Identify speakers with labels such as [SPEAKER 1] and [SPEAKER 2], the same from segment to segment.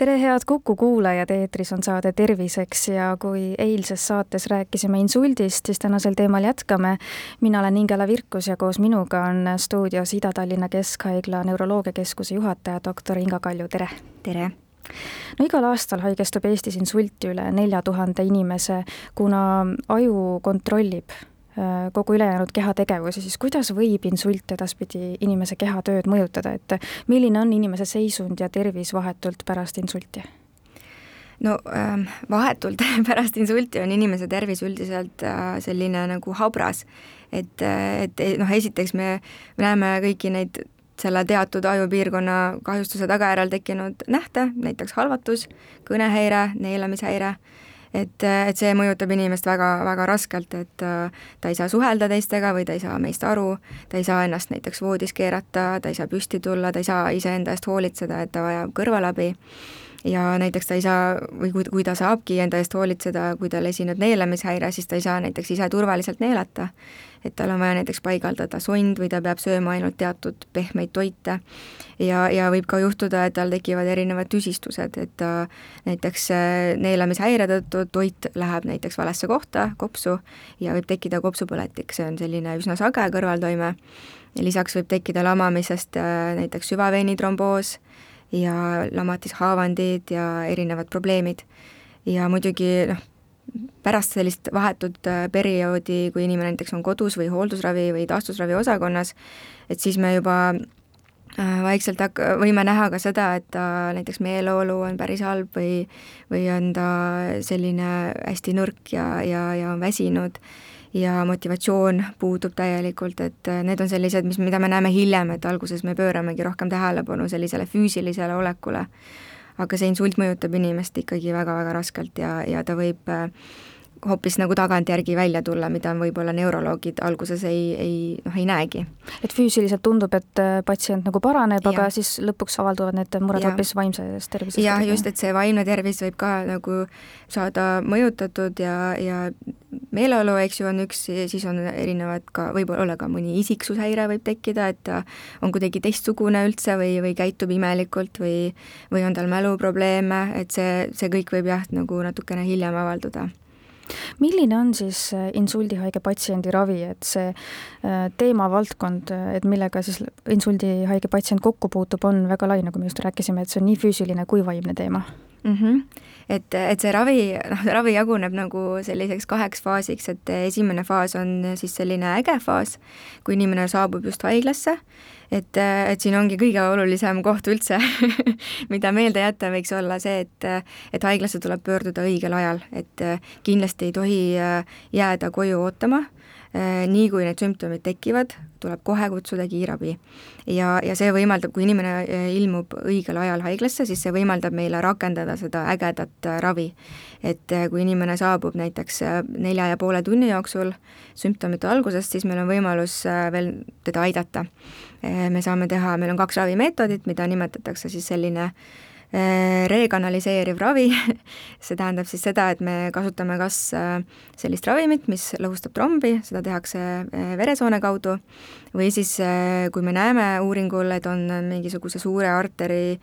[SPEAKER 1] tere, head Kuku kuulajad, eetris on saade Terviseks ja kui eilses saates rääkisime insuldist, siis tänasel teemal jätkame. mina olen Ingela Virkus ja koos minuga on stuudios Ida-Tallinna Keskhaigla neuroloogiakeskuse juhataja, doktor Inga Kalju, tere!
[SPEAKER 2] tere!
[SPEAKER 1] no igal aastal haigestub Eestis insulti üle nelja tuhande inimese, kuna aju kontrollib kogu ülejäänud kehategevusi, siis kuidas võib insult edaspidi inimese kehatööd mõjutada, et milline on inimese seisund ja tervis vahetult pärast insulti?
[SPEAKER 2] no ähm, vahetult pärast insulti on inimese tervis üldiselt äh, selline nagu habras. et, et noh, esiteks me näeme kõiki neid selle teatud ajupiirkonna kahjustuse tagajärjel tekkinud nähte, näiteks halvatus, kõnehäire, neelamishäire et, et see mõjutab inimest väga, väga raskelt, et äh, ta ei saa suhelda teistega või ta ei saa meist aru, ta ei saa ennast näiteks voodis keerata, ta ei saa püsti tulla, ta ei saa iseenda eest hoolitseda, et ta vajab kõrvalabi ja näiteks ta ei saa või kui, kui ta saabki enda eest hoolitseda, kui tal esineb neelamishäire, siis ta ei saa näiteks ise turvaliselt neelata et tal on vaja näiteks paigaldada sond või ta peab sööma ainult teatud pehmeid toite. ja, ja võib ka juhtuda, et tal tekivad erinevad tüsistused, et ta näiteks äh, neelamishäire tõttu toit läheb näiteks valesse kohta, kopsu, ja võib tekkida kopsupõletik, see on selline üsna sage kõrvaltoime. lisaks võib tekkida lamamisest äh, näiteks süvaveinitromboos ja lamatishaavandid ja erinevad probleemid. ja muidugi noh, pärast sellist vahetut äh, perioodi, kui inimene näiteks on kodus või hooldusravi või taastusravi osakonnas, et siis me juba äh, vaikselt hak-, võime näha ka seda, et ta näiteks meeleolu on päris halb või või on ta selline hästi nõrk ja, ja, ja on väsinud ja motivatsioon puudub täielikult, et äh, need on sellised, mis, mida me näeme hiljem, et alguses me pööramegi rohkem tähelepanu sellisele füüsilisele olekule. aga see insult mõjutab inimest ikkagi väga-väga raskelt ja, ja ta võib äh, hoopis nagu tagantjärgi välja tulla, mida võib-olla neuroloogid alguses ei, ei noh, ei näegi.
[SPEAKER 1] et füüsiliselt tundub, et äh, patsient nagu paraneb, aga siis lõpuks avalduvad need mured hoopis vaimses tervises?
[SPEAKER 2] jah, just, et see vaimne tervis võib ka nagu saada mõjutatud ja, ja meeleolu, eks ju, on üks, siis on erinevad ka, võib-olla ka mõni isiksushäire võib tekkida, et ta on kuidagi teistsugune üldse või, või käitub imelikult või või on tal mäluprobleeme, et see, see kõik võib jah, nagu natukene hiljem avalduda
[SPEAKER 1] milline on siis äh, insuldihaige patsiendi ravi, et see äh, teemavaldkond, et millega siis insuldihaige patsient kokku puutub, on väga lai, nagu me just rääkisime, et see on nii füüsiline kui vaimne teema
[SPEAKER 2] mm. -hmm. et, et see ravi, noh, ravi jaguneb nagu selliseks kaheks faasiks, et esimene faas on siis selline äge faas, kui inimene saabub just haiglasse, et, et siin ongi kõige olulisem koht üldse mida meelde jätta, võiks olla see, et, et haiglasse tuleb pöörduda õigel ajal, et kindlasti ei tohi jääda koju ootama Äh, nii kui need sümptomid tekivad, tuleb kohe kutsuda kiirabi. ja, ja see võimaldab, kui inimene äh, ilmub õigel ajal haiglasse, siis see võimaldab meile rakendada seda ägedat äh, ravi. et kui inimene saabub näiteks nelja ja poole tunni jooksul sümptomite algusest, siis meil on võimalus veel teda aidata. me saame teha, meil on kaks ravimeetodit, mida nimetatakse siis selline Äh, rekanaliseeriv ravi see tähendab siis seda, et me kasutame kas äh, sellist ravimit, mis lõhustab trombi, seda tehakse äh, veresoone kaudu, või siis kui me näeme uuringul, et on mingisuguse suure arteri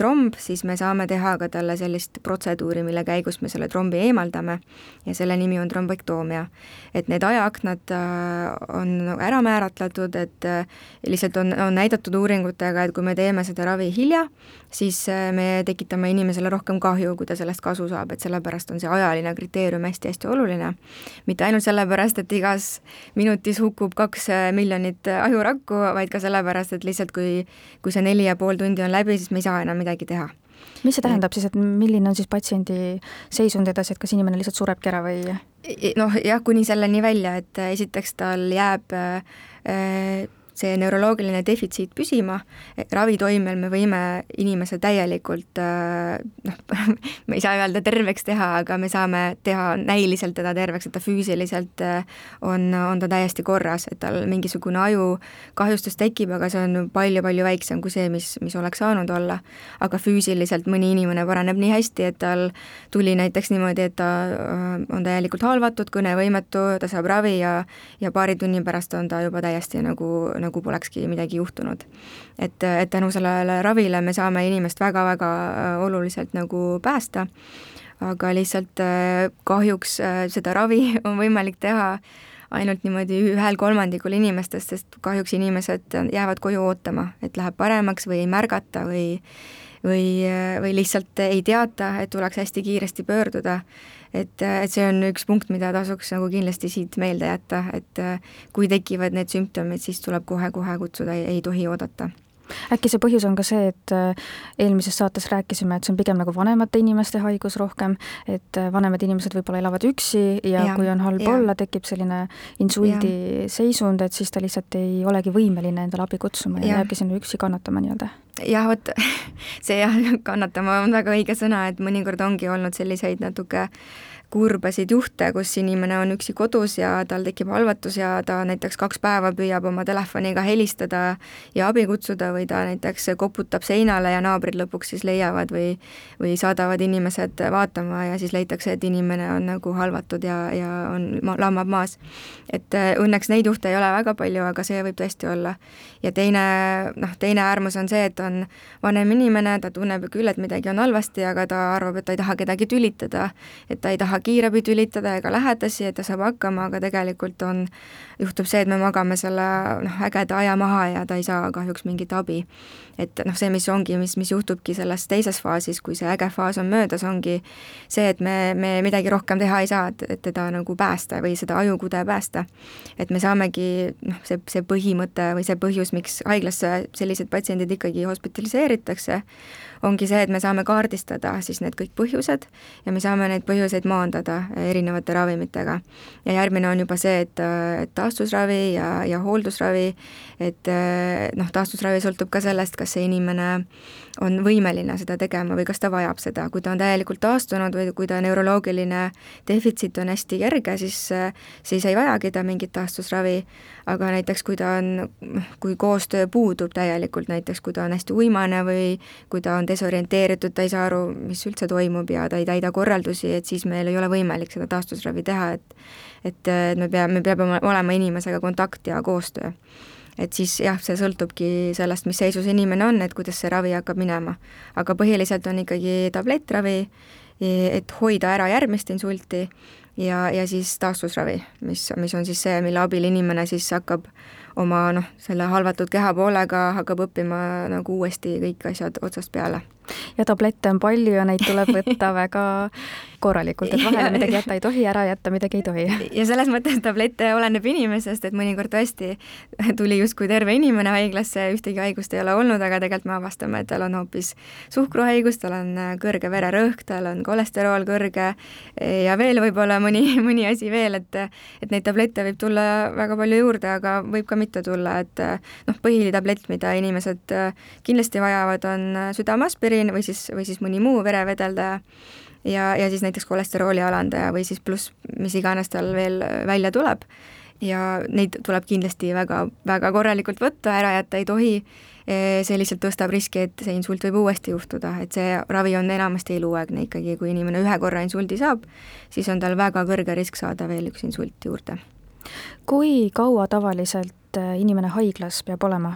[SPEAKER 2] tromb, siis me saame teha ka talle sellist protseduuri, mille käigus me selle trombi eemaldame ja selle nimi on trombektoomia. et need ajaaknad on ära määratletud, et lihtsalt on, on näidatud uuringutega, et kui me teeme seda ravi hilja, siis me tekitame inimesele rohkem kahju, kui ta sellest kasu saab, et sellepärast on see ajaline kriteerium hästi-hästi oluline. mitte ainult sellepärast, et igas minutis hukkub kaks miljonit ajurakku, vaid ka sellepärast, et lihtsalt kui, kui see neli ja pool tundi on läbi, siis me ei saa enam midagi teha
[SPEAKER 1] mis see tähendab siis, et milline on siis patsiendi seisund edasi, et kas inimene lihtsalt surebki ära või?
[SPEAKER 2] noh, jah, kuni selleni välja, et esiteks tal jääb äh, see neuroloogiline defitsiit püsima, ravitoimel me võime inimese täielikult noh, me ei saa öelda terveks teha, aga me saame teha näiliselt teda terveks, et ta füüsiliselt on, on ta täiesti korras, et tal mingisugune ajukahjustus tekib, aga see on palju-palju väiksem kui see, mis, mis oleks saanud olla. aga füüsiliselt mõni inimene paraneb nii hästi, et tal tuli näiteks niimoodi, et ta on täielikult halvatud, kõnevõimetu, ta saab ravi ja ja paari tunni pärast on ta juba täiesti nagu, nagu polekski midagi juhtunud. et, et tänu sellele ravile me saame inimest väga-väga äh, oluliselt nagu päästa, aga lihtsalt äh, kahjuks äh, seda ravi on võimalik teha ainult niimoodi ühel kolmandikul inimestest, sest kahjuks inimesed jäävad koju ootama, et läheb paremaks või ei märgata või või, või lihtsalt ei teata, et tuleks hästi kiiresti pöörduda et, et see on üks punkt, mida tasuks nagu kindlasti siit meelde jätta, et kui tekivad need sümptomid, siis tuleb kohe-kohe kutsuda, ei tohi oodata
[SPEAKER 1] äkki see põhjus on ka see, et äh, eelmises saates rääkisime, et see on pigem nagu vanemate inimeste haigus rohkem, et äh, vanemad inimesed võib-olla elavad üksi ja, ja kui on halb ja. olla, tekib selline insuldiseisund, et siis ta lihtsalt ei olegi võimeline endale abi kutsuma ja, ja jääbki sinna üksi kannatama nii-öelda.
[SPEAKER 2] Jah, vot see jah, kannatama on väga õige sõna, et mõnikord ongi olnud selliseid natuke kurbasid juhte, kus inimene on üksi kodus ja tal tekib halvatus ja ta näiteks kaks päeva püüab oma telefoniga helistada ja abi kutsuda või ta näiteks koputab seinale ja naabrid lõpuks siis leiavad või või saadavad inimesed vaatama ja siis leitakse, et inimene on nagu halvatud ja, ja on, lammab maas. et äh, õnneks neid juhte ei ole väga palju, aga see võib tõesti olla. ja teine, noh, teine äärmus on see, et on vanem inimene, ta tunneb küll, et midagi on halvasti, aga ta arvab, et ta ei taha kedagi tülitada, et ta ei taha kiirabi tülitada ega lähedasi, et ta saab hakkama, aga tegelikult on, juhtub see, et me magame selle noh, ägeda aja maha ja ta ei saa kahjuks mingit abi. Et noh, see, mis ongi, mis, mis juhtubki selles teises faasis, kui see äge faas on möödas, ongi see, et me, me midagi rohkem teha ei saa, et, et teda nagu päästa või seda ajukude päästa. et me saamegi noh, see, see põhimõte või see põhjus, miks haiglasse sellised patsiendid ikkagi hospitaliseeritakse, ongi see, et me saame kaardistada siis need kõik põhjused ja me saame neid põhjuseid maandada erinevate ravimitega. ja järgmine on juba see, et, et taastusravi ja, ja hooldusravi, et noh, taastusravi sõltub ka sellest, kas see inimene on võimeline seda tegema või kas ta vajab seda, kui ta on täielikult taastunud või kui ta neuroloogiline defitsiit on hästi kerge, siis, siis ei vajagi ta mingit taastusravi, aga näiteks kui ta on, kui koostöö puudub täielikult, näiteks kui ta on hästi uimane või kui ta on desorienteeritud, ta ei saa aru, mis üldse toimub ja ta ei täida korraldusi, et siis meil ei ole võimalik seda taastusravi teha, et et, me peame, me peame olema inimesega kontakt ja koostöö et siis jah, see sõltubki sellest, mis seisus inimene on, et kuidas see ravi hakkab minema. aga põhiliselt on ikkagi tablettravi, et hoida ära järgmist insulti ja, ja siis taastusravi, mis, mis on siis see, mille abil inimene siis hakkab oma noh, selle halvatud kehapoolega hakkab õppima nagu uuesti kõik asjad otsast peale
[SPEAKER 1] ja tablette on palju ja neid tuleb võtta väga korralikult, et vahele midagi jätta ei tohi, ära jätta midagi ei tohi.
[SPEAKER 2] ja selles mõttes tablette oleneb inimesest, et mõnikord tõesti tuli justkui terve inimene haiglasse, ühtegi haigust ei ole olnud, aga tegelikult me avastame, et tal on hoopis suhkruhaigus, tal on kõrge vererõhk, tal on kolesterool kõrge ja veel võib-olla mõni, mõni asi veel, et et neid tablette võib tulla väga palju juurde, aga võib ka mitte tulla, et noh, põhitablett, mida inimesed kindlasti vajavad, on südameaspiriin või siis, või siis mõni muu verevedeldaja ja, ja siis näiteks kolesterooli alandaja või siis pluss mis iganes tal veel välja tuleb. ja neid tuleb kindlasti väga, väga korralikult võtta, ära jätta ei tohi, see lihtsalt tõstab riski, et see insult võib uuesti juhtuda, et see ravi on enamasti eluaegne ikkagi, kui inimene ühe korra insuldi saab, siis on tal väga kõrge risk saada veel üks insult juurde.
[SPEAKER 1] kui kaua tavaliselt inimene haiglas peab olema?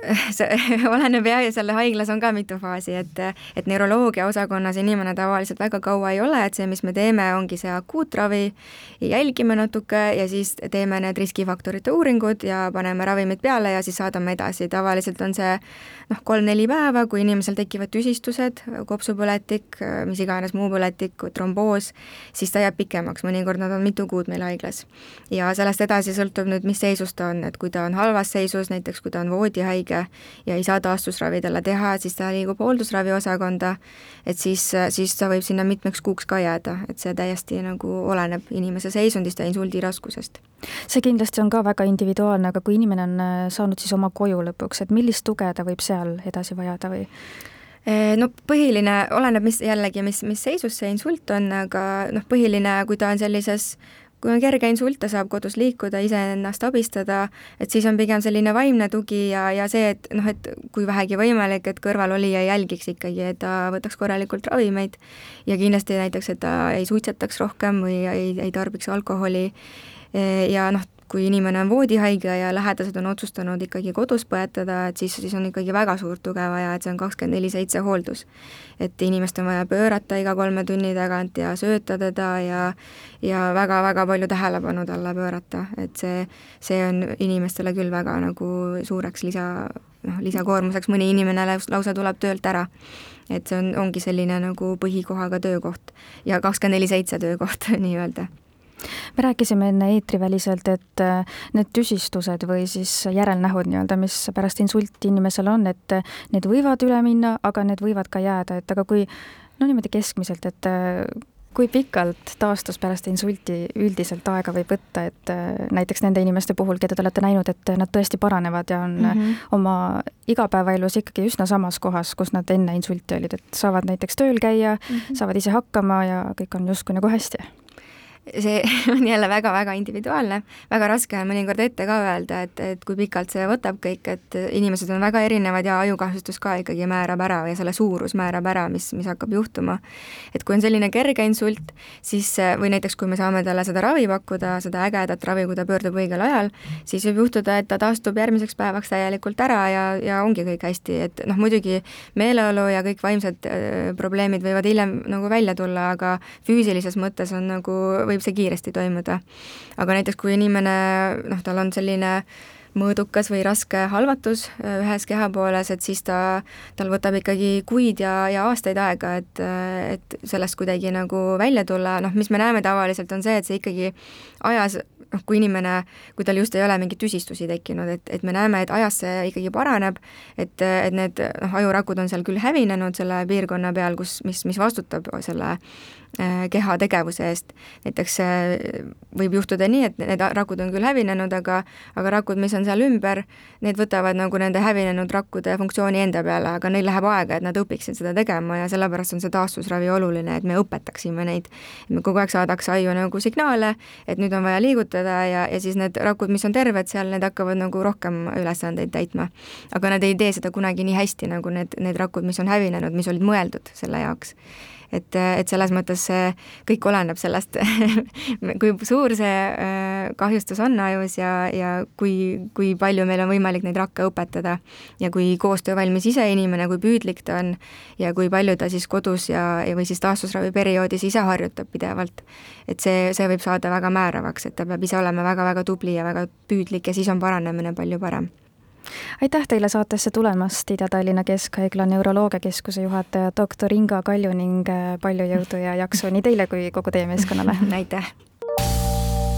[SPEAKER 2] see oleneb jah, ja selle haiglas on ka mitu faasi, et, et neuroloogia osakonnas inimene tavaliselt väga kaua ei ole, et see, mis me teeme, ongi see akuutravi, jälgime natuke ja siis teeme need riskifaktorite uuringud ja paneme ravimid peale ja siis saadame edasi, tavaliselt on see noh, kolm-neli päeva, kui inimesel tekivad tüsistused, kopsupõletik, mis iganes muu põletik, tromboos, siis ta jääb pikemaks, mõnikord nad on mitu kuud meil haiglas. ja sellest edasi sõltub nüüd, mis seisus ta on, et kui ta on halvas seisus, näiteks kui ta on voodihaige, haige ja ei saa taastusravi talle teha, siis ta liigub hooldusravi osakonda, et siis, siis ta võib sinna mitmeks kuuks ka jääda, et see täiesti nagu oleneb inimese seisundist ja insuldi raskusest.
[SPEAKER 1] see kindlasti on ka väga individuaalne, aga kui inimene on äh, saanud siis oma koju lõpuks, et millist tuge ta võib seal edasi vajada või?
[SPEAKER 2] no põhiline, oleneb, mis jällegi, mis, mis seisus see insult on, aga noh, põhiline, kui ta on sellises kui on kerge insult, ta saab kodus liikuda, iseennast abistada, et siis on pigem selline vaimne tugi ja, ja see, et noh, et kui vähegi võimalik, et kõrvalolija jälgiks ikkagi, et ta võtaks korralikult ravimeid ja kindlasti näiteks, et ta ei suitsetaks rohkem või ei, ei tarbiks alkoholi. Ja noh, kui inimene on voodihaige ja lähedased on otsustanud ikkagi kodus põetada, et siis, siis on ikkagi väga suurt tuge vaja, et see on kakskümmend neli seitse hooldus. et inimest on vaja pöörata iga kolme tunni tagant ja sööta teda ja ja väga-väga palju tähelepanu talle pöörata, et see, see on inimestele küll väga nagu suureks lisa, noh, lisakoormuseks, mõni inimene lausa tuleb töölt ära. et see on, ongi selline nagu põhikohaga töökoht ja kakskümmend neli seitse töökoht nii-öelda
[SPEAKER 1] me rääkisime enne eetriväliselt, et äh, need tüsistused või siis järelnähud nii-öelda, mis pärast insulti inimesel on, et äh, need võivad üle minna, aga need võivad ka jääda, et aga kui no niimoodi keskmiselt, et äh, kui pikalt taastus pärast insulti üldiselt aega võib võtta, et näiteks nende inimeste puhul, keda te olete näinud, et nad tõesti paranevad ja on mm -hmm. oma igapäevaelus ikkagi üsna samas kohas, kus nad enne insulti olid, et saavad näiteks tööl käia mm, -hmm. saavad ise hakkama ja kõik on justkui nagu hästi
[SPEAKER 2] see on jälle väga-väga individuaalne, väga raske on mõnikord ette ka öelda, et, et kui pikalt see võtab kõik, et inimesed on väga erinevad ja ajukahjustus ka ikkagi määrab ära ja selle suurus määrab ära, mis, mis hakkab juhtuma. et kui on selline kerge insult, siis või näiteks kui me saame talle seda ravi pakkuda, seda ägedat ravi, kui ta pöördub õigel ajal, siis võib juhtuda, et ta taastub järgmiseks päevaks täielikult ära ja, ja ongi kõik hästi, et noh, muidugi meeleolu ja kõik vaimsed äh, probleemid võivad hiljem nagu välja tulla, aga füüsilises mõttes on nagu võib see kiiresti toimuda. aga näiteks, kui inimene noh, tal on selline mõõdukas või raske halvatus äh, ühes kehapooles, et siis ta, tal võtab ikkagi kuid ja, ja aastaid aega, et, et sellest kuidagi nagu välja tulla, noh, mis me näeme tavaliselt, on see, et see ikkagi ajas noh, kui inimene, kui tal just ei ole mingeid tüsistusi tekkinud, et, et me näeme, et ajas see ikkagi paraneb, et, et need noh, ajurakud on seal küll hävinenud selle piirkonna peal, kus, mis, mis vastutab selle Äh, keha tegevuse eest. näiteks äh, võib juhtuda nii, et need rakud on küll hävinenud, aga aga rakud, mis on seal ümber, need võtavad nagu nende hävinenud rakkude funktsiooni enda peale, aga neil läheb aega, et nad õpiksid seda tegema ja sellepärast on see taastusravi oluline, et me õpetaksime neid. me kogu aeg saadaks aiu nagu signaale, et nüüd on vaja liigutada ja, ja siis need rakud, mis on terved seal, need hakkavad nagu rohkem ülesandeid täitma. aga nad ei tee seda kunagi nii hästi, nagu need, need rakud, mis on hävinenud, mis olid mõeldud selle jaoks et, et selles mõttes see kõik oleneb sellest kui suur see äh, kahjustus on ajus ja, ja kui, kui palju meil on võimalik neid rakke õpetada ja kui koostöövalmis ise inimene, kui püüdlik ta on ja kui palju ta siis kodus ja, ja või siis taastusravi perioodis ise harjutab pidevalt. et see, see võib saada väga määravaks, et ta peab ise olema väga-väga tubli ja väga püüdlik ja siis on paranemine palju parem
[SPEAKER 1] aitäh teile saatesse tulemast, Ida-Tallinna Keskhaigla neuroloogiakeskuse juhataja doktor Inga Kalju ning palju jõudu ja jaksu nii teile kui kogu teie meeskonnale
[SPEAKER 2] aitäh!